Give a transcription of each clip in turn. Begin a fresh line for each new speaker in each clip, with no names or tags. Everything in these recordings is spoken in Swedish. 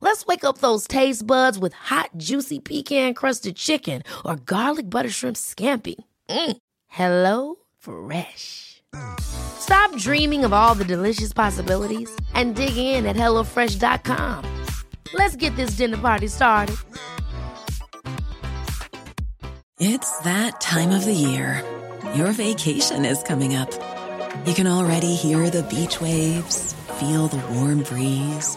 Let's wake up those taste buds with hot, juicy pecan crusted chicken or garlic butter shrimp scampi. Mm. Hello Fresh. Stop dreaming of all the delicious possibilities and dig in at HelloFresh.com. Let's get this dinner party started.
It's that time of the year. Your vacation is coming up. You can already hear the beach waves, feel the warm breeze,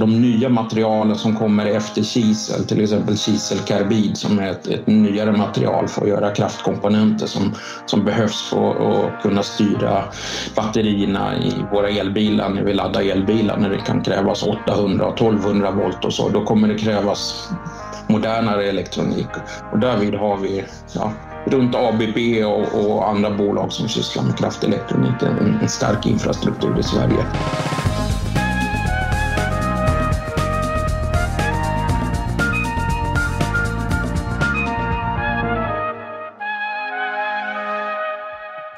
De nya materialen som kommer efter kisel, till exempel kiselkarbid som är ett, ett nyare material för att göra kraftkomponenter som, som behövs för att kunna styra batterierna i våra elbilar när vi laddar elbilar när det kan krävas 800 och 1200 volt och så. Då kommer det krävas modernare elektronik och därvid har vi ja, runt ABB och, och, andra bolag som sysslar med kraftelektronik en, en stark infrastruktur i Sverige.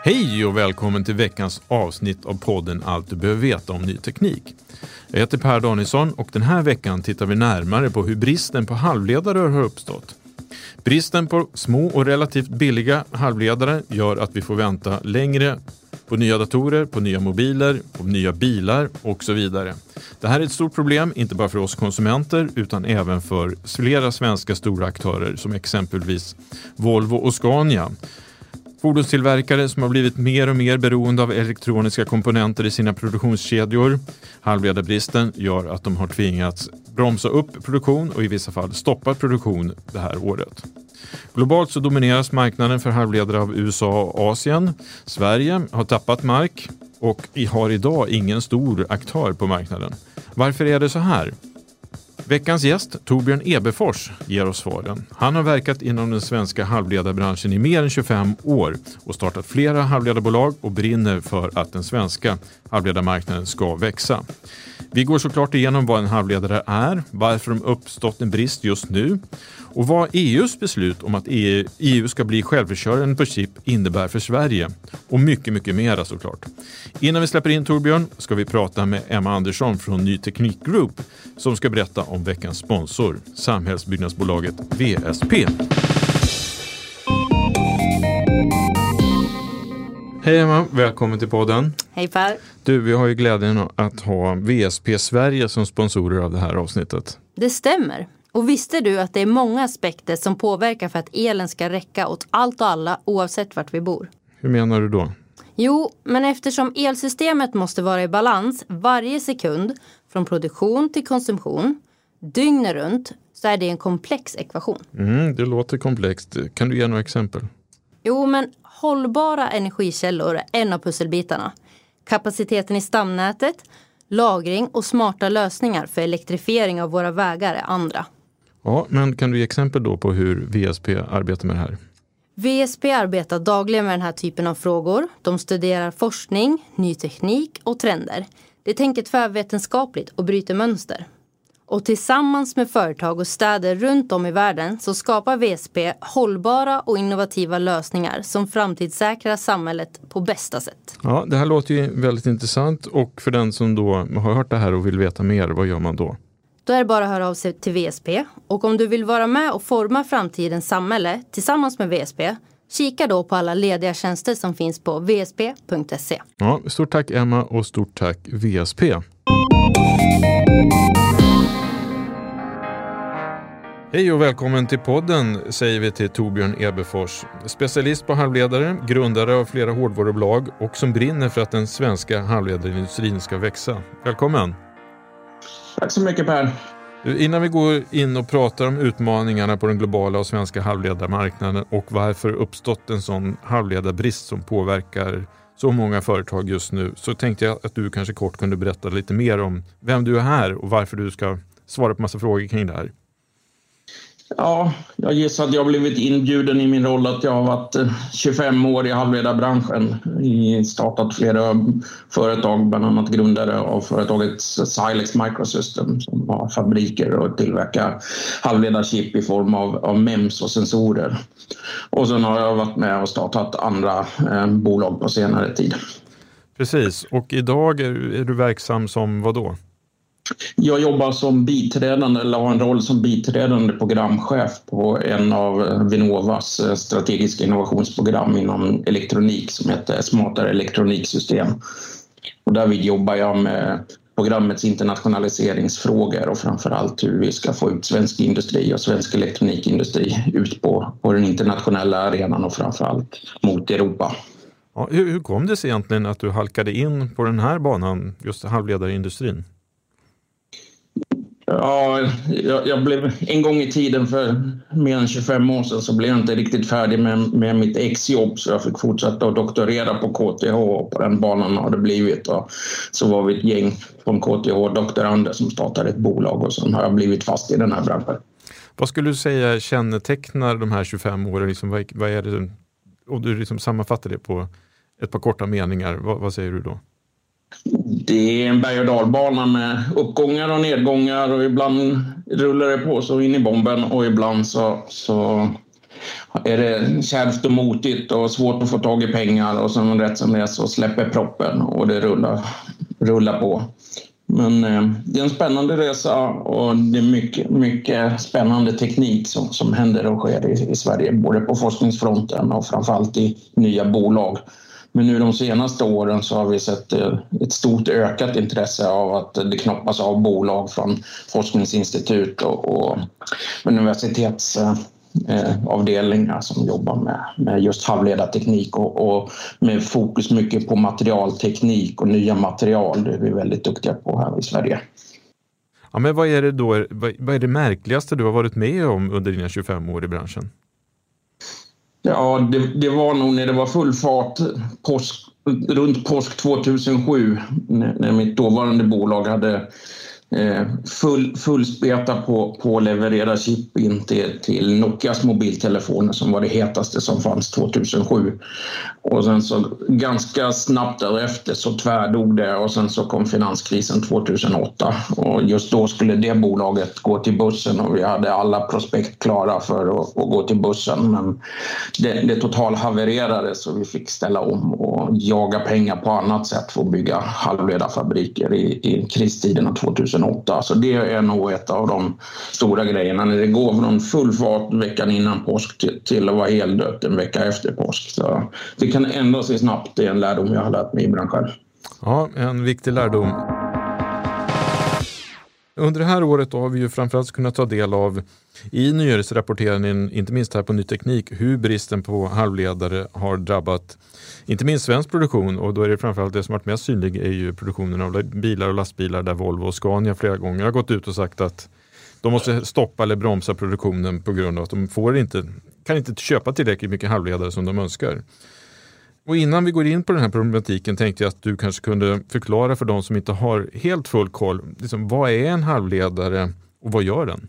Hej och välkommen till veckans avsnitt av podden Allt du behöver veta om ny teknik. Jag heter Per Danielsson och den här veckan tittar vi närmare på hur bristen på halvledare har uppstått. Bristen på små och relativt billiga halvledare gör att vi får vänta längre på nya datorer, på nya mobiler, på nya bilar och så vidare. Det här är ett stort problem, inte bara för oss konsumenter utan även för flera svenska stora aktörer som exempelvis Volvo och Scania Fordonstillverkare som har blivit mer och mer beroende av elektroniska komponenter i sina produktionskedjor. Halvledarbristen gör att de har tvingats bromsa upp produktion och i vissa fall stoppa produktion det här året. Globalt så domineras marknaden för halvledare av USA och Asien. Sverige har tappat mark och har idag ingen stor aktör på marknaden. Varför är det så här? Veckans gäst, Torbjörn Ebefors, ger oss svaren. Han har verkat inom den svenska halvledarbranschen i mer än 25 år och startat flera halvledarbolag och brinner för att den svenska halvledarmarknaden ska växa. Vi går såklart igenom vad en halvledare är, varför de uppstått en brist just nu och vad EUs beslut om att EU, EU ska bli självförsörjande på chip innebär för Sverige. Och mycket, mycket mera såklart. Innan vi släpper in Torbjörn ska vi prata med Emma Andersson från Ny Teknik Group som ska berätta om veckans sponsor, samhällsbyggnadsbolaget VSP. Hej Emma, välkommen till podden.
Hej Per.
Du, vi har ju glädjen att ha VSP Sverige som sponsorer av det här avsnittet.
Det stämmer. Och visste du att det är många aspekter som påverkar för att elen ska räcka åt allt och alla oavsett vart vi bor?
Hur menar du då?
Jo, men eftersom elsystemet måste vara i balans varje sekund från produktion till konsumtion dygnet runt så är det en komplex ekvation.
Mm, det låter komplext. Kan du ge några exempel?
Jo, men hållbara energikällor är en av pusselbitarna. Kapaciteten i stamnätet, lagring och smarta lösningar för elektrifiering av våra vägar är andra.
Ja, men kan du ge exempel då på hur VSP arbetar med det här?
VSP arbetar dagligen med den här typen av frågor. De studerar forskning, ny teknik och trender. Det tänker tvärvetenskapligt och bryter mönster. Och tillsammans med företag och städer runt om i världen så skapar VSP hållbara och innovativa lösningar som framtidssäkrar samhället på bästa sätt.
Ja, det här låter ju väldigt intressant och för den som då har hört det här och vill veta mer, vad gör man då?
Då är det bara att höra av sig till VSP. Och om du vill vara med och forma framtidens samhälle tillsammans med VSP Kika då på alla lediga tjänster som finns på vsp.se.
Ja, stort tack Emma och stort tack VSP. Hej och välkommen till podden säger vi till Torbjörn Eberfors. Specialist på halvledare, grundare av flera hårdvarubolag och som brinner för att den svenska halvledarindustrin ska växa. Välkommen!
Tack så mycket Per!
Innan vi går in och pratar om utmaningarna på den globala och svenska halvledarmarknaden och varför uppstått en sån halvledarbrist som påverkar så många företag just nu så tänkte jag att du kanske kort kunde berätta lite mer om vem du är här och varför du ska svara på massa frågor kring det här.
Ja, jag gissar att jag har blivit inbjuden i min roll att jag har varit eh, 25 år i halvledarbranschen. Startat flera företag, bland annat grundare av företaget Silex Microsystem som har fabriker och tillverkar halvledarchip i form av, av MEMS och sensorer. Och sen har jag varit med och startat andra eh, bolag på senare tid.
Precis, och idag är, är du verksam som vad då?
Jag jobbar som biträdande, eller har en roll som biträdande programchef på en av Vinnovas eh, strategiska innovationsprogram inom elektronik som heter Smartare elektroniksystem. Och därvid jobbar jag med programmets internationaliseringsfrågor och framför allt hur vi ska få ut svensk industri och svensk elektronikindustri ut på, på den internationella arenan och framför allt mot Europa.
Ja, hur, hur kom det sig egentligen att du halkade in på den här banan, just halvledarindustrin?
Ja, jag, jag, blev en gång i tiden för mer än 25 år sedan så blev jag inte riktigt färdig med, med mitt exjobb så jag fick fortsätta att doktorera på KTH och på den banan har det blivit. Och så var vi ett gäng från KTH doktorander som startade ett bolag och sen har jag blivit fast i den här branschen.
Vad skulle du säga kännetecknar de här 25 åren? Liksom, vad, vad är det, om du liksom sammanfattar det på ett par korta meningar, vad, vad säger du då?
Det är en berg och dalbana med uppgångar och nedgångar och ibland rullar det på så in i bomben och ibland så, så är det kärvt och motigt och svårt att få tag i pengar och sen rätt som det är så släpper proppen och det rullar, rullar på. Men eh, det är en spännande resa och det är mycket, mycket spännande teknik som, som händer och sker i, i Sverige, både på forskningsfronten och framförallt i nya bolag. Men nu de senaste åren så har vi sett eh, ett stort ökat intresse av att det knoppas av bolag från forskningsinstitut och, och universitetsavdelningar eh, eh, som jobbar med, med just halvledarteknik och, och, med fokus mycket på materialteknik och nya material. Det är vi väldigt duktiga på här i Sverige.
Ja, men vad är det då, vad är det märkligaste du har varit med om under dina 25 år i branschen?
Ja, det, det, var nog när det var full fart påsk, runt påsk 2007 när, när mitt dåvarande bolag hade full, full, fullspeta på, på att leverera chip in till, till Nokias mobiltelefoner som var det hetaste som fanns 2007. Och sen så ganska snabbt därefter så tvärdog det och sen så kom finanskrisen 2008 och just då skulle det bolaget gå till börsen och vi hade alla prospekt klara för att, att gå till bussen men det, det total havererade så vi fick ställa om och jaga pengar på annat sätt för att bygga halvledarfabriker i, i kristiderna 2008 2008. Så det är nog ett av de stora grejerna. När det går från full fart veckan innan påsk till, till att vara heldött en vecka efter påsk. Så det kan ändra sig snabbt. Det är en lärdom jag har lärt mig i branschen.
Ja, en viktig lärdom. Under det här året har vi ju framförallt kunnat ta del av i nyhetsrapporteringen, inte minst här på Ny Teknik, hur bristen på halvledare har drabbat inte minst svensk produktion och då är det framförallt det som varit mest synlig är ju produktionen av bilar och lastbilar där Volvo och Scania flera gånger har gått ut och sagt att de måste stoppa eller bromsa produktionen på grund av att de får inte, kan inte köpa tillräckligt mycket halvledare som de önskar. Och innan vi går in på den här problematiken tänkte jag att du kanske kunde förklara för de som inte har helt full koll, liksom, vad är en halvledare och vad gör den?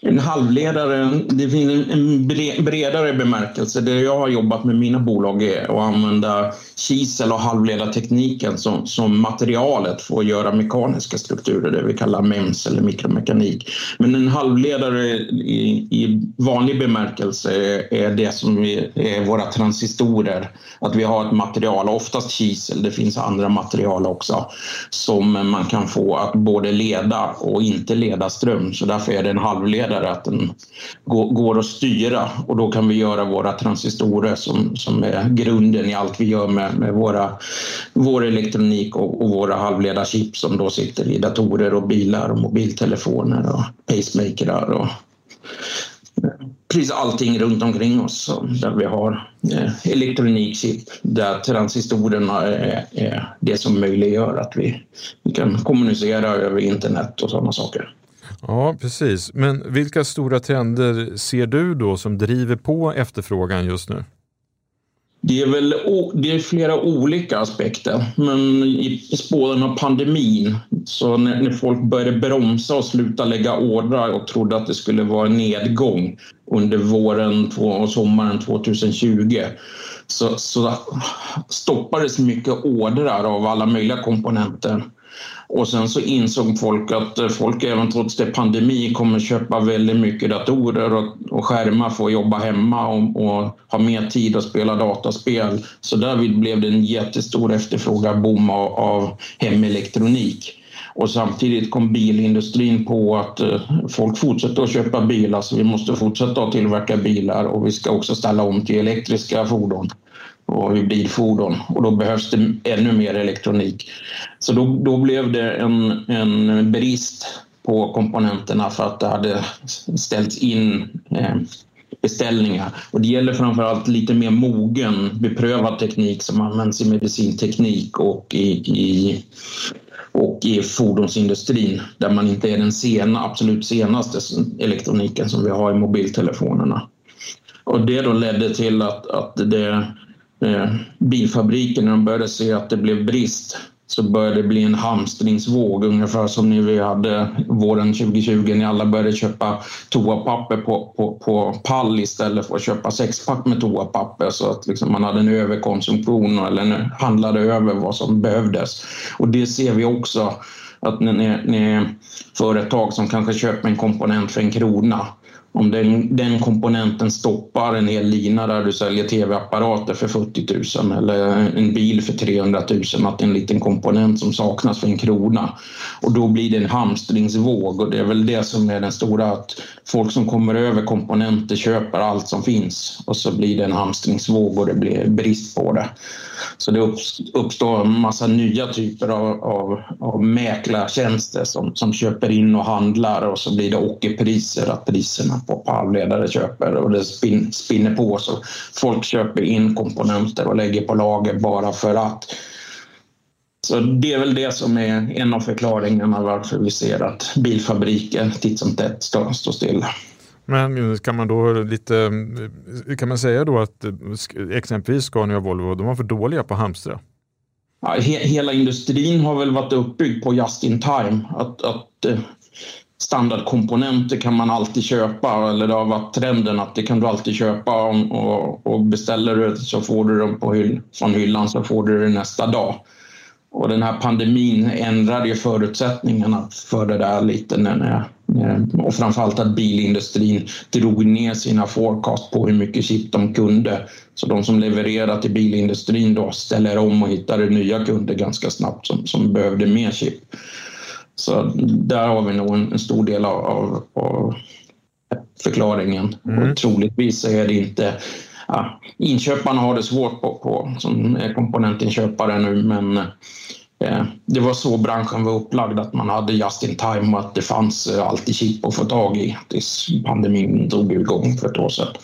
En halvledare, det finns en bredare bemärkelse. Det jag har jobbat med mina bolag är att använda kisel och halvledartekniken som, som materialet för att göra mekaniska strukturer, det vi kallar MEMS eller mikromekanik. Men en halvledare i, i vanlig bemärkelse är det som är våra transistorer. Att vi har ett material, oftast kisel, det finns andra material också, som man kan få att både leda och inte leda ström. Så därför är det en halvledare halvledare att den går, att styra och då kan vi göra våra transistorer som, som är grunden i allt vi gör med, med våra, vår elektronik och, och våra halvledarchip som då sitter i datorer och bilar och mobiltelefoner och pacemakrar och precis allting runt omkring oss där vi har eh, elektronikchip där transistorerna är, är, det som möjliggör att vi, vi kan kommunicera över internet och sådana saker.
Ja, precis. Men vilka stora trender ser du då som driver på efterfrågan just nu?
Det är väl det är flera olika aspekter, men i spåren av pandemin, så när, när, folk började bromsa och sluta lägga ordrar och trodde att det skulle vara en nedgång under våren och sommaren 2020, så, så stoppades mycket ordrar av alla möjliga komponenter. Och sen så insåg folk att eh, folk även trots det pandemi kommer köpa väldigt mycket datorer och, och skärmar för att jobba hemma och, och, ha mer tid att spela dataspel. Så därvid blev det en jättestor efterfrågan boom av, av hemelektronik. Och samtidigt kom bilindustrin på att eh, folk fortsätter att köpa bilar så vi måste fortsätta att tillverka bilar och vi ska också ställa om till elektriska fordon och hybridfordon och då behövs det ännu mer elektronik. Så då, då blev det en, en brist på komponenterna för att det hade ställts in eh, beställningar. Och det gäller framförallt lite mer mogen, beprövad teknik som används i medicinteknik och i, i, och i fordonsindustrin där man inte är den sena, absolut senaste elektroniken som vi har i mobiltelefonerna. Och det då ledde till att, att det eh, bilfabriken när de började se att det blev brist så började det bli en hamstringsvåg ungefär som när vi hade våren 2020 när alla började köpa toapapper på, på, på pall istället för att köpa sexpack med toapapper så att liksom man hade en överkonsumtion eller handlade över vad som behövdes. Och det ser vi också att när, när företag som kanske köper en komponent för en krona om den, den, komponenten stoppar en hel lina där du säljer tv-apparater för 40 000 eller en bil för 300 000, att det är en liten komponent som saknas för en krona. Och då blir det en hamstringsvåg och det är väl det som är den stora, att folk som kommer över komponenter köper allt som finns och så blir det en hamstringsvåg och det blir brist på det. Så det uppstår en massa nya typer av, av, av mäklartjänster som, som köper in och handlar och så blir det ockerpriser, att priserna på, på halvledare köper och det spin, spinner på så folk köper in komponenter och lägger på lager bara för att. Så det är väl det som är en av förklaringarna varför vi ser att bilfabriker titt som tätt står, står stilla.
Men kan man då lite, kan man säga då att exempelvis Scania och Volvo, de var för dåliga på att hamstra?
Ja, he, hela industrin har väl varit uppbyggd på just in time. Att, att eh, standardkomponenter kan man alltid köpa eller det har varit trenden att det kan du alltid köpa och, och beställer du så får du dem på hyll, från hyllan så får du det nästa dag. Och den här pandemin ändrade ju förutsättningarna för det där lite när, och framförallt att bilindustrin drog ner sina forecast på hur mycket chip de kunde. Så de som levererar till bilindustrin då ställer om och hittar nya kunder ganska snabbt som, som behövde mer chip. Så där har vi nog en, stor del av, av, av förklaringen. Mm. Och troligtvis är det inte ja, inköparna har det svårt på, på som komponentinköpare nu men eh, det var så branschen var upplagd att man hade just in time och att det fanns eh, alltid chip att få tag i tills pandemin drog igång för ett år sedan.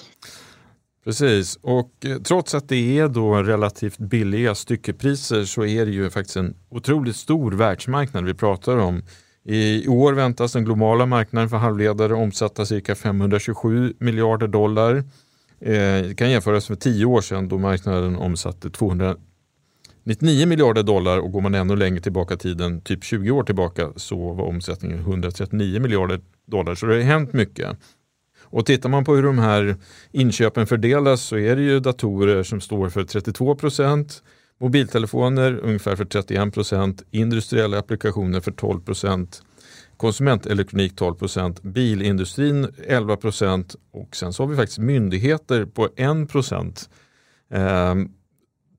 Precis, och eh, trots att det är då relativt billiga styckepriser så är det ju faktiskt en otroligt stor världsmarknad vi pratar om. I år väntas den globala marknaden för halvledare omsätta cirka 527 miljarder dollar. Eh, det kan jämföras med tio år sedan då marknaden omsatte 299 miljarder dollar och går man ännu längre tillbaka i tiden, typ 20 år tillbaka, så var omsättningen 139 miljarder dollar. Så det har hänt mycket. Och tittar man på hur de här inköpen fördelas så är det ju datorer som står för 32 procent, mobiltelefoner ungefär för 31 procent, industriella applikationer för 12 procent, konsumentelektronik 12 procent, bilindustrin 11 procent och sen så har vi faktiskt myndigheter på 1 procent. Eh,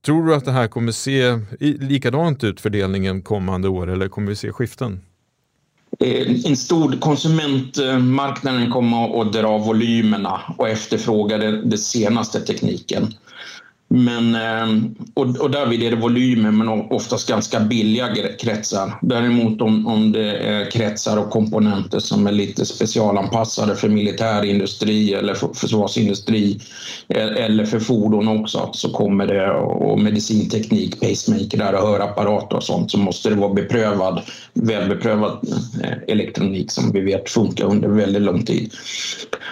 tror du att det här kommer se likadant ut fördelningen kommande år eller kommer vi se skiften?
Eh, en stor konsumentmarknaden kommer att dra volymerna och efterfråga den senaste tekniken. Men, ehm, och, och därvid är det volymer men oftast ganska billiga kretsar. Däremot om, om det är kretsar och komponenter som är lite specialanpassade för militär industri eller för försvarsindustri e-, eller för fordon också så kommer det och medicinteknik, pacemaker och hörapparater och sånt så måste det vara beprövad, välbeprövad eh, elektronik som vi vet funkar under väldigt lång tid.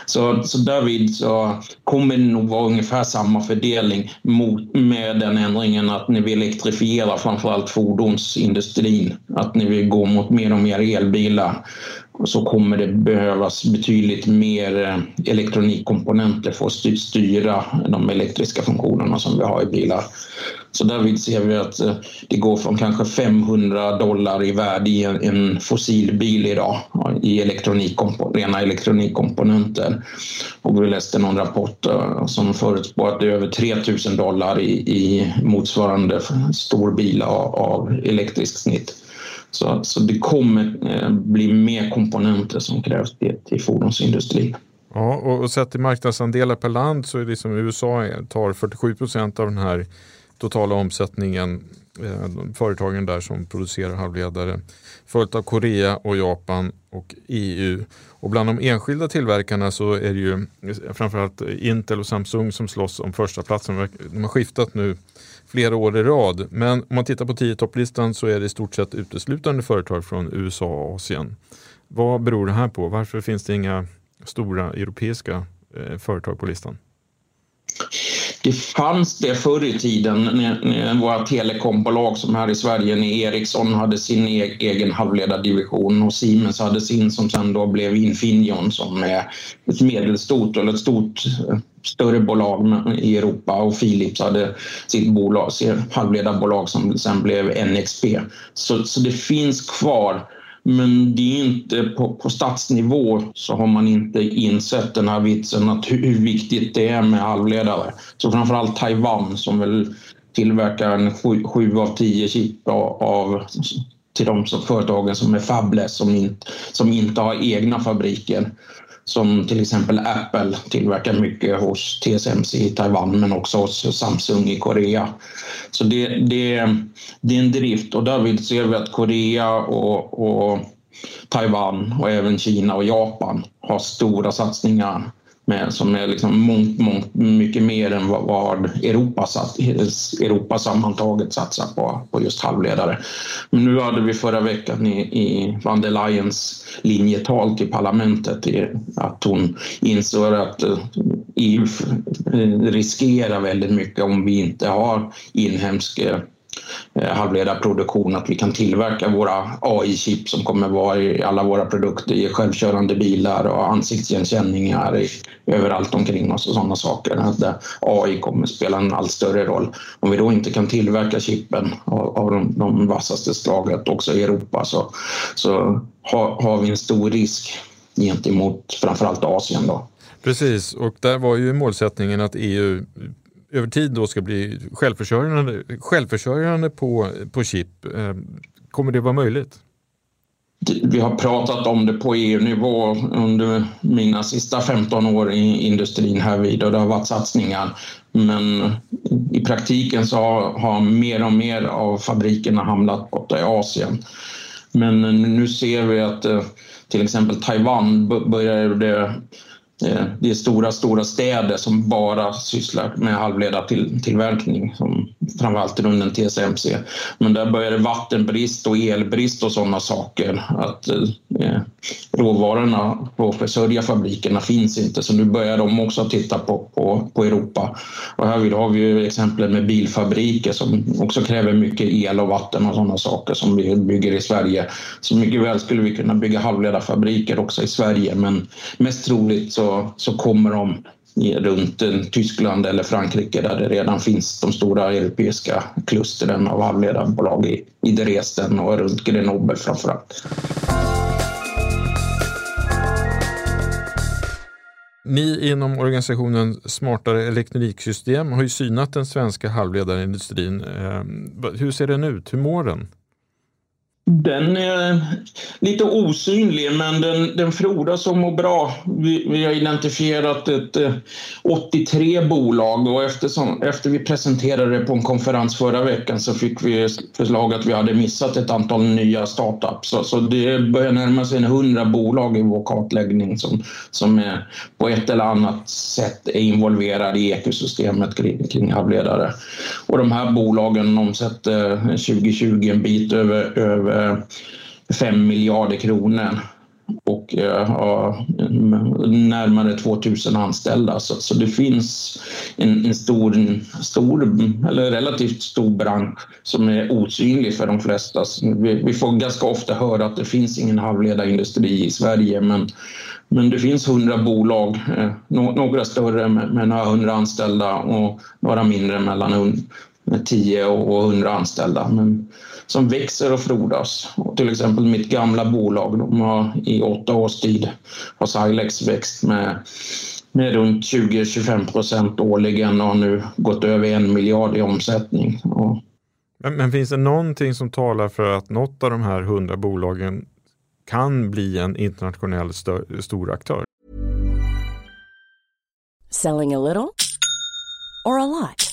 Så, så därvid så kommer det nog vara ungefär samma fördelning mot, med den ändringen att ni vill elektrifiera framförallt fordonsindustrin, att ni vill gå mot mer och mer elbilar så kommer det behövas betydligt mer eh, elektronikkomponenter för att styra de elektriska funktionerna som vi har i bilar. Så därvid ser vi att eh, det går från kanske 500 dollar i värde i en fossilbil idag i elektronik, rena elektronikkomponenter. Och vi läste någon rapport eh, som förutspår att det är över 3000 dollar i, i motsvarande stor bil av, av elektriskt snitt. Så, så det kommer eh, bli mer komponenter som krävs till, till fordonsindustrin.
Ja, och, och sett i marknadsandelar per land så är det som USA tar 47 procent av den här totala omsättningen, eh, företagen där som producerar halvledare. Följt av Korea och Japan och EU. Och bland de enskilda tillverkarna så är det ju eh, framförallt Intel och Samsung som slåss om första platsen. De har skiftat nu flera år i rad. Men om man tittar på 10 topplistan så är det i stort sett uteslutande företag från USA och Asien. Vad beror det här på? Varför finns det inga stora europeiska eh, företag på listan?
Det fanns det förr i tiden när, när våra telekombolag som här i Sverige, när Ericsson hade sin e egen halvledardivision och Siemens hade sin som sen då blev Infineon som är ett medelstort eller ett stort större bolag i Europa och Philips hade sitt bolag, halvledarbolag som sen blev NXP. Så, så det finns kvar men det är inte på, på statsnivå så har man inte insett den här vitsen att hur, viktigt det är med halvledare. Så framförallt Taiwan som väl tillverkar en sju, sju av tio chip av, av till de som, företagen som är fabless som, inte, som inte har egna fabriker som till exempel Apple tillverkar mycket hos TSMC i Taiwan men också hos Samsung i Korea. Så det, det, det är en drift och därvid ser vi att Korea och, och Taiwan och även Kina och Japan har stora satsningar med, som är liksom mångt, mångt, mycket mer än vad, vad Europa, satt, Europa sammantaget satsar på, på just halvledare. Men nu hade vi förra veckan i, i van der Leyens linjetal till parlamentet i, att hon insåg att eh, EU riskerar väldigt mycket om vi inte har inhemsk eh, Eh, halvledarproduktion, att vi kan tillverka våra AI-chip som kommer vara i alla våra produkter, i självkörande bilar och ansiktsigenkänningar i, överallt omkring oss och sådana saker. Att eh, AI kommer spela en allt större roll. Om vi då inte kan tillverka chippen av, av de, de vassaste slaget också i Europa så, så har, har vi en stor risk gentemot framförallt Asien. Då.
Precis, och där var ju målsättningen att EU över tid då ska bli självförsörjande, självförsörjande på, på chip. Eh, kommer det vara möjligt?
Vi har pratat om det på EU-nivå under mina sista 15 år i industrin här vid och det har varit satsningar. Men i praktiken så har, mer och mer av fabrikerna hamnat borta i Asien. Men nu ser vi att eh, till exempel Taiwan börjar Eh, det är stora, stora städer som bara sysslar med halvledartillverkning, som framförallt runt TSMC. Men där börjar det vattenbrist och elbrist och sådana saker. Att eh, eh råvarorna på försörja fabrikerna finns inte, så nu börjar de också titta på, på, på Europa. Och här har vi ju exempel med bilfabriker som också kräver mycket el och vatten och sådana saker som vi bygger i Sverige. Så mycket väl skulle vi kunna bygga halvledarfabriker också i Sverige, men mest troligt så så, kommer de runt Tyskland eller Frankrike där det redan finns de stora europeiska klustren av halvledarbolag i, i Dresden och runt Grenoble framförallt.
Ni inom organisationen Smartare elektroniksystem har ju synat den svenska halvledarindustrin. Ehm, hur ser den ut? Hur mår den?
Den är lite osynlig, men den, den frodas och mår bra. Vi, vi har identifierat ett, eh, 83 bolag och eftersom, efter vi presenterade det på en konferens förra veckan så fick vi förslag att vi hade missat ett antal nya startups. Så, så det börjar närma sig 100 bolag i vår kartläggning som, som är på ett eller annat sätt är involverade i ekosystemet kring, kring halvledare. Och de här bolagen omsätter eh, 2020 en bit över, över 5 miljarder kronor och eh, ja, närmare 2000 anställda. Så, så det finns en, en, stor, stor, eller relativt stor bransch som är osynlig för de flesta. Vi, vi får ganska ofta höra att det finns ingen halvledarindustri i Sverige men, men det finns hundra bolag, eh, några större med, med några hundra anställda och några mindre mellan 10 och 100 anställda. Men som växer och frodas. Och till exempel mitt gamla bolag, de har i åtta års tid har Silex växt med, med runt 20-25 procent årligen och har nu gått över en miljard i omsättning. Och
men, men, finns det någonting som talar för att något av de här hundra bolagen kan bli en internationell stör, stor aktör?
Selling a little or a lot?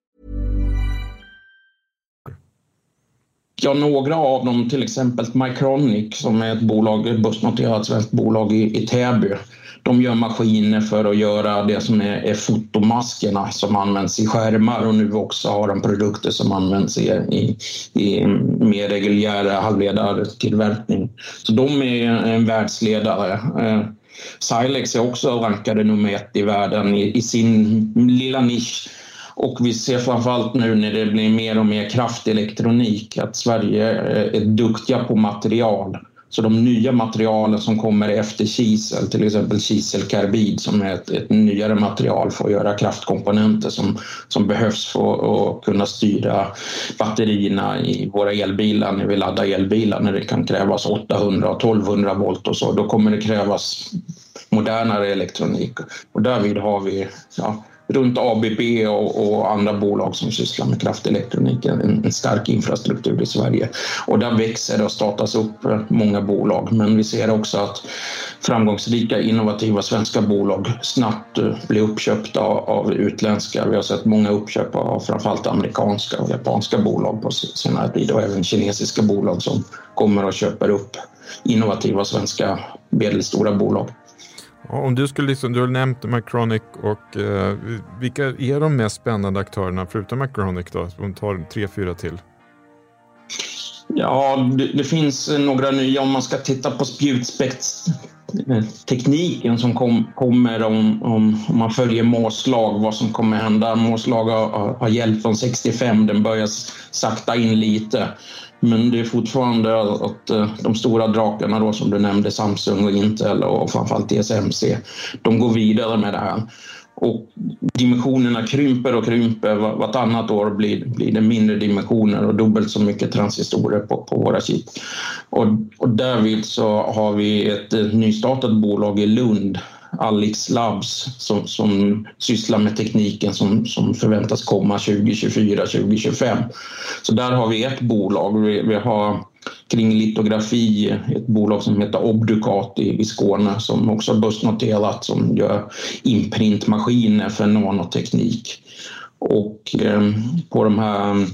Ja, några av dem, till exempel Mycronic som är ett bolag, ett börsnoterat svenskt bolag i, i Täby. De gör maskiner för att göra det som är, är fotomaskerna som används i skärmar och nu också har de produkter som används i, i, i mer reguljär halvledartillverkning. Så de är en världsledare. Eh, Silex är också rankade nummer ett i världen i, i sin lilla nisch och vi ser framförallt nu när det blir mer och mer kraftelektronik att Sverige eh, är duktiga på material. Så de nya materialen som kommer efter kisel, till exempel kiselkarbid som är ett, ett nyare material för att göra kraftkomponenter som, som behövs för att kunna styra batterierna i våra elbilar när vi laddar elbilar när det kan krävas 800 och 1200 volt och så. Då kommer det krävas modernare elektronik. Och därvid har vi ja, runt ABB och, och, andra bolag som sysslar med kraftelektronik en, en stark infrastruktur i Sverige. Och där växer det och startas upp många bolag. Men vi ser också att framgångsrika innovativa svenska bolag snabbt eh, blir uppköpta av utländska. Vi har sett många uppköp av framförallt amerikanska och japanska bolag på senare tid och även kinesiska bolag som kommer och köper upp innovativa svenska medelstora bolag.
Om du skulle liksom, du har nämnt Macronic och eh, vilka är de mest spännande aktörerna förutom Macronic då? Om tar tre, fyra till.
Ja, det, det, finns några nya om man ska titta på spjutspetstekniken som kom, kommer om, om, om, man följer Måslag, vad som kommer hända. Måslag har, har hjälpt från 65, den börjar sakta in lite. Men det är fortfarande att eh, de stora drakarna då som du nämnde, Samsung och Intel och framförallt TSMC, de går vidare med det här. Och dimensionerna krymper och krymper. Vartannat år blir, blir det mindre dimensioner och dubbelt så mycket transistorer på, på våra chip. Och, och därvid så har vi ett nystartat bolag i Lund Alix Labs som, som sysslar med tekniken som, som förväntas komma 2024, 2025. Så där har vi ett bolag. Vi, vi har kring litografi ett bolag som heter Obducat i, i Skåne som också har börsnoterat som gör imprintmaskiner för nanoteknik. Och eh, på de här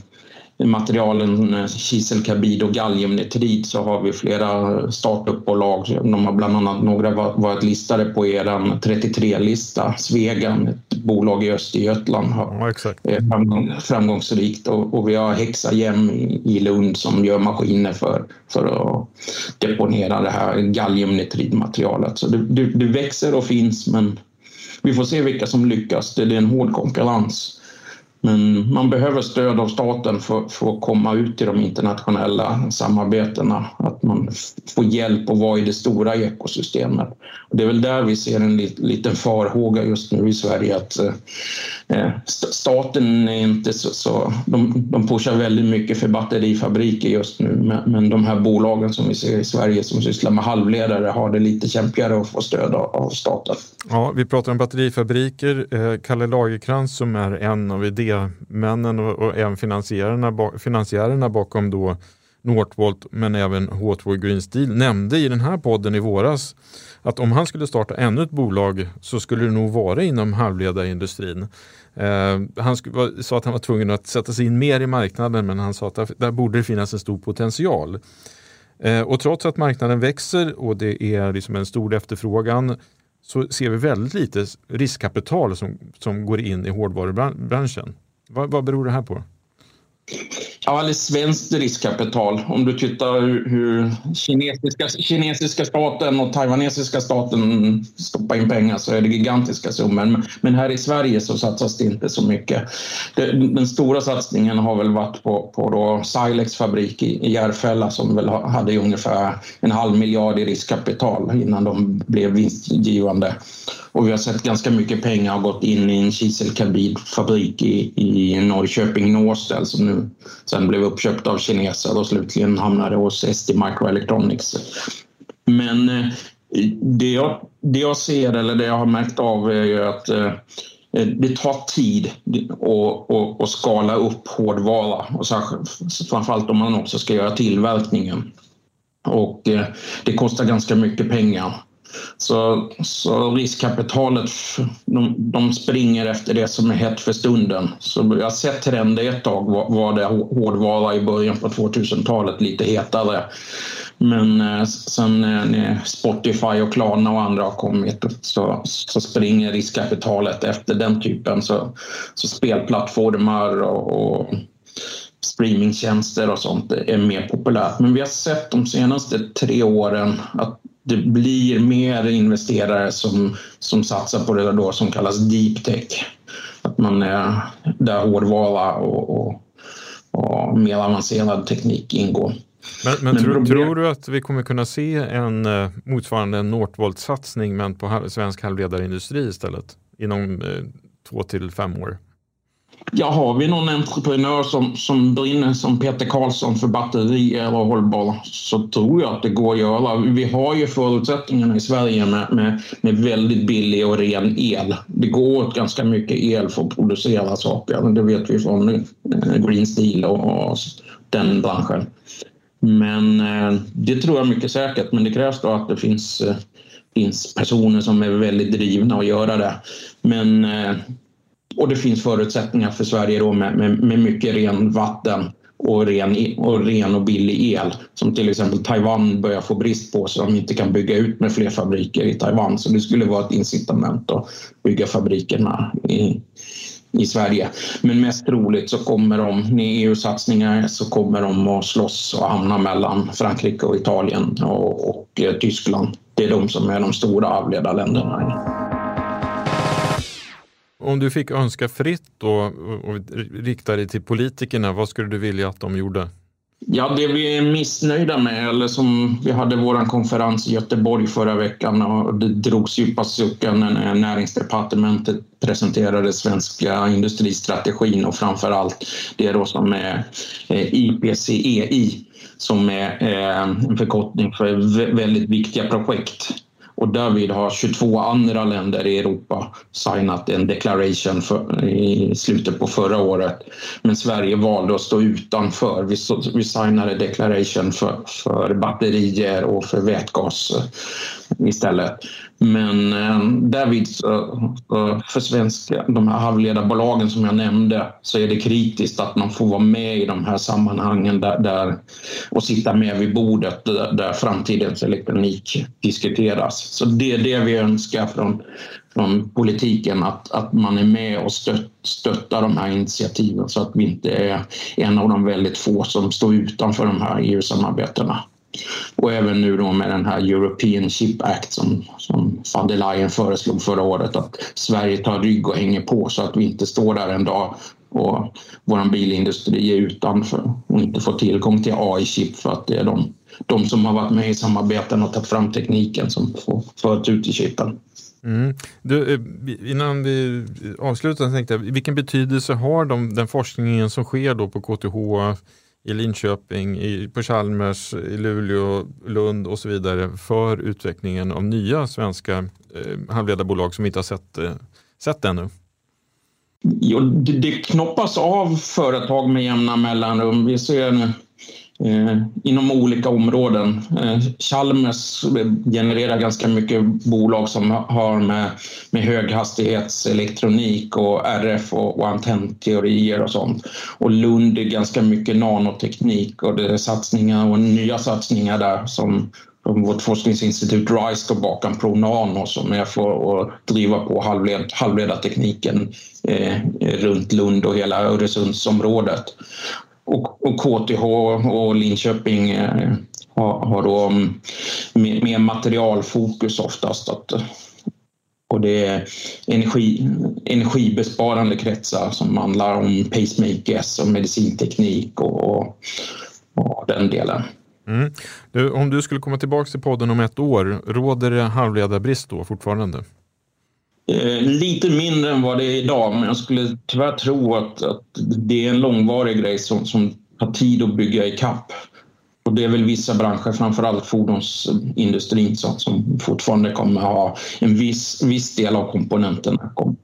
materialen eh, kiselkarbid och galliumnitrid så har vi flera startupbolag. De har bland annat några varit listade på er 33-lista. Svegan, ett bolag i Östergötland, har ja, framgång, framgångsrikt och, och, vi har Hexagem i, i Lund som gör maskiner för, för att deponera det här galliumnitridmaterialet. Så det, det, det växer och finns men vi får se vilka som lyckas. Det är en hård konkurrens. Men man behöver stöd av staten för, för att komma ut i de internationella samarbetena. Att man får hjälp att vara i det stora ekosystemet. Och det är väl där vi ser en liten farhåga just nu i Sverige att eh, eh staten är inte så... så de, de pushar väldigt mycket för batterifabriker just nu men, men de här bolagen som vi ser i Sverige som sysslar med halvledare har det lite kämpigare att få stöd av, av staten.
Ja, vi pratar om batterifabriker. Eh, Kalle Lagerkrans som är en av idémännen och, och även finansiärerna, finansiärerna bakom då Northvolt men även H2 Green Steel nämnde i den här podden i våras att om han skulle starta ännu ett bolag så skulle det nog vara inom halvledarindustrin. Eh, han sa att han var tvungen att sätta sig in mer i marknaden men han sa att där borde det finnas en stor potential. Eh, och trots att marknaden växer och det är liksom en stor efterfrågan så ser vi väldigt lite riskkapital som, som går in i hårdvarubranschen. Vad, vad beror det här på?
Ja, eller svenskt riskkapital. Om du tittar hur kinesiska, kinesiska staten och taiwanesiska staten stoppar in pengar så är det gigantiska summor. Men här i Sverige så satsas det inte så mycket. Den stora satsningen har väl varit på, på då Silex fabrik i Järfälla som väl hade ungefär en halv miljard i riskkapital innan de blev vinstgivande. Och vi har sett ganska mycket pengar ha gått in i en kiselkarbidfabrik i, i Norrköping, Nåstel som nu sen blev uppköpt av kineser och slutligen hamnade hos ST Microelectronics. Men eh, det jag, det jag ser eller det jag har märkt av är ju att eh, eh, det tar tid att, skala upp hårdvara och framförallt om man också ska göra tillverkningen. Och det kostar ganska mycket pengar. Så, så riskkapitalet, de, de, springer efter det som är hett för stunden. Så jag har sett trender ett tag var, var det hårdvara i början på 2000-talet lite hetare. Men eh, sen eh, när Spotify och Klarna och andra har kommit så, så springer riskkapitalet efter den typen. Så, så spelplattformar och, och streamingtjänster och sånt är mer populärt. Men vi har sett de senaste tre åren att det blir mer investerare som, som satsar på det då som kallas deep tech. Att man är där hårdvara och, och, och mer avancerad teknik ingår.
Men, men, men tror, tror, du att vi kommer kunna se en eh, motsvarande Northvolt-satsning men på svensk halvledarindustri istället inom eh, två till fem år?
Ja, har vi någon entreprenör som, som brinner som Peter Karlsson för batterier och hållbar så tror jag att det går att göra. Vi har ju förutsättningarna i Sverige med, med, med väldigt billig och ren el. Det går åt ganska mycket el för att producera saker. Det vet vi från eh, Green Steel och, och den branschen. Men eh, det tror jag mycket säkert, men det krävs då att det finns, eh, finns personer som är väldigt drivna att göra det. Men och det finns förutsättningar för Sverige då med, med, med mycket ren vatten och ren, och ren och billig el som till exempel Taiwan börjar få brist på så de inte kan bygga ut med fler fabriker i Taiwan. Så det skulle vara ett incitament att bygga fabrikerna i, i Sverige. Men mest troligt så kommer de, med EU-satsningar så kommer de att slåss och hamna mellan Frankrike och Italien och, och eh, Tyskland. Det är de som är de stora avledarländerna.
Om du fick önska fritt då och rikta dig till politikerna, vad skulle du vilja att de gjorde?
Ja, det vi är missnöjda med, eller som vi hade vår konferens i Göteborg förra veckan och det drogs djupa suckar när näringsdepartementet presenterade svenska industristrategin och framför allt det då som är eh, IPCEI som är eh, en förkortning för väldigt viktiga projekt och därvid har 22 andra länder i Europa signat en declaration för, i slutet på förra året. Men Sverige valde att stå utanför. Vi, vi signade declaration för, för batterier och för vätgas istället. Men eh, därvid för svenska, de här halvledarbolagen som jag nämnde så är det kritiskt att man får vara med i de här sammanhangen där, där och sitta med vid bordet där, där framtidens elektronik diskuteras. Så det är det vi önskar från, från politiken, att, att man är med och stött, stöttar de här initiativen så att vi inte är en av de väldigt få som står utanför de här EU-samarbetena. Och även nu då med den här European Chip Act som, som van der Leyen föreslog förra året att Sverige tar rygg och hänger på så att vi inte står där en dag och vår bilindustri är utanför och inte får tillgång till AI-chip för att det är de, de som har varit med i samarbeten och tagit fram tekniken som får föras ut i chippen.
Mm. Du, eh, innan vi avslutar tänkte jag, vilken betydelse har de, den forskningen som sker då på KTH i Linköping, i, på Chalmers, i Luleå, Lund och så vidare för utvecklingen av nya svenska eh, halvledarbolag som vi inte har sett, eh, sett ännu?
Jo, det, det knoppas av företag med jämna mellanrum. Vi ser nu Eh, inom olika områden. Eh, Chalmers genererar ganska mycket bolag som har med, med höghastighetselektronik och RF och, och antennteorier och sånt. Och Lund är ganska mycket nanoteknik och det är satsningar och nya satsningar där som vårt forskningsinstitut RISE står bakom Pronano som är för att driva på halvled, halvledartekniken eh, runt Lund och hela Öresundsområdet. Och, och KTH och Linköping eh, har, har då mm, mer, mer materialfokus oftast. Att, eh, och det är energi, energibesparande kretsar som handlar om pacemakers och medicinteknik och, och, och den delen.
Mm. Du, om du skulle komma tillbaka till podden om ett år, råder det halvledarbrist då fortfarande?
Eh, lite mindre än vad det är idag, men jag skulle tyvärr tro att, att det är en långvarig grej som, som tar tid att bygga i kapp. Och det är väl vissa branscher, framförallt fordonsindustrin, som, som fortfarande kommer ha en viss, viss del av komponenterna kommer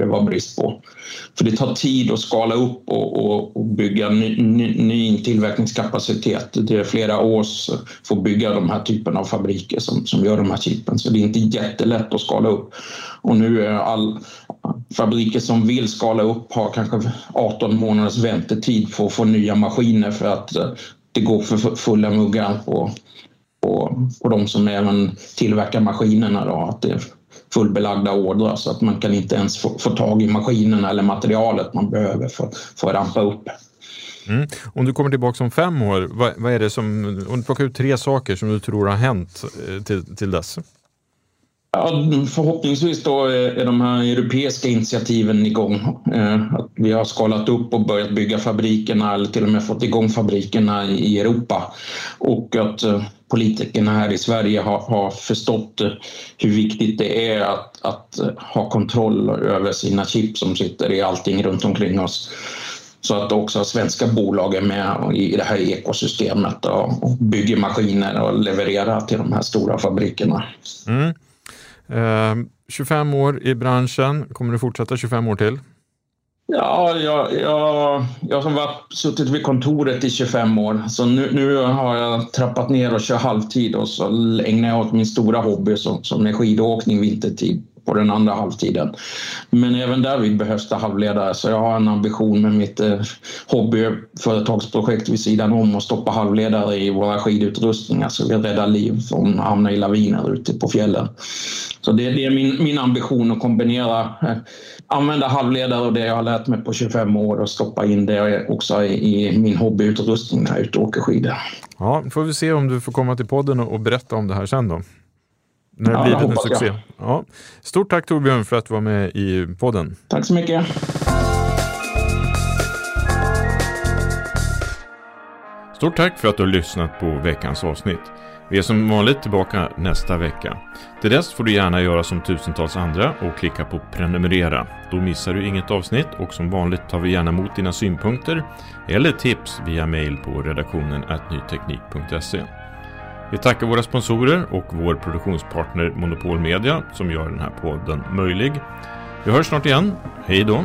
det var brist på. För det tar tid att skala upp och, och, och bygga ny, ny, ny, tillverkningskapacitet. Det är flera år för att bygga de här typerna av fabriker som, som gör de här chippen. Så det är inte jättelätt att skala upp. Och nu är all fabriker som vill skala upp har kanske 18 månaders väntetid för att få nya maskiner för att eh, det går för fulla muggar på, på, på de som även tillverkar maskinerna. Då, att det fullbelagda ordrar så att man kan inte ens få, få tag i maskinerna eller materialet man behöver för, för att rampa upp.
Mm. Om du kommer tillbaka om fem år, vad, vad, är det som, om du plockar ut tre saker som du tror har hänt eh, till, till dess?
Ja, förhoppningsvis då är de här europeiska initiativen igång. Eh, att vi har skalat upp och börjat bygga fabrikerna eller till och med fått igång fabrikerna i Europa. Och att eh, politikerna här i Sverige har, har förstått hur viktigt det är att, att ha kontroll över sina chip som sitter i allting runt omkring oss. Så att också svenska bolag är med i det här ekosystemet och bygger maskiner och levererar till de här stora fabrikerna.
Mm. Eh, 25 år i branschen, kommer du fortsätta 25 år till?
Ja, jag, jag, jag som var suttit vid kontoret i 25 år. Så nu, nu, har jag trappat ner och kör halvtid och så ägnar jag åt min stora hobby som, som är skidåkning vintertid på den andra halvtiden. Men även där behövs det halvledare så jag har en ambition med mitt eh, hobbyföretagsprojekt vid sidan om att stoppa halvledare i våra skidutrustningar så vi räddar liv från att hamna i laviner ute på fjällen. Så det, det är min, min ambition att kombinera, eh, använda halvledare och det jag har lärt mig på 25 år och stoppa in det också i, i min hobbyutrustning när jag är ute och åker skidor.
Ja, får vi se om du får komma till podden och, och berätta om det här sen då. När det ja, blir en succé. Ja. Stort tack Torbjörn för att du var med i podden.
Tack så mycket.
Stort tack för att du har lyssnat på veckans avsnitt. Vi är som vanligt tillbaka nästa vecka. Till dess får du gärna göra som tusentals andra och klicka på prenumerera. Då missar du inget avsnitt och som vanligt tar vi gärna emot dina synpunkter eller tips via mail på redaktionen nyteknik.se. Vi tackar våra sponsorer och vår produktionspartner Monopol Media som gör den här podden möjlig. Vi hörs snart igen. Hej då!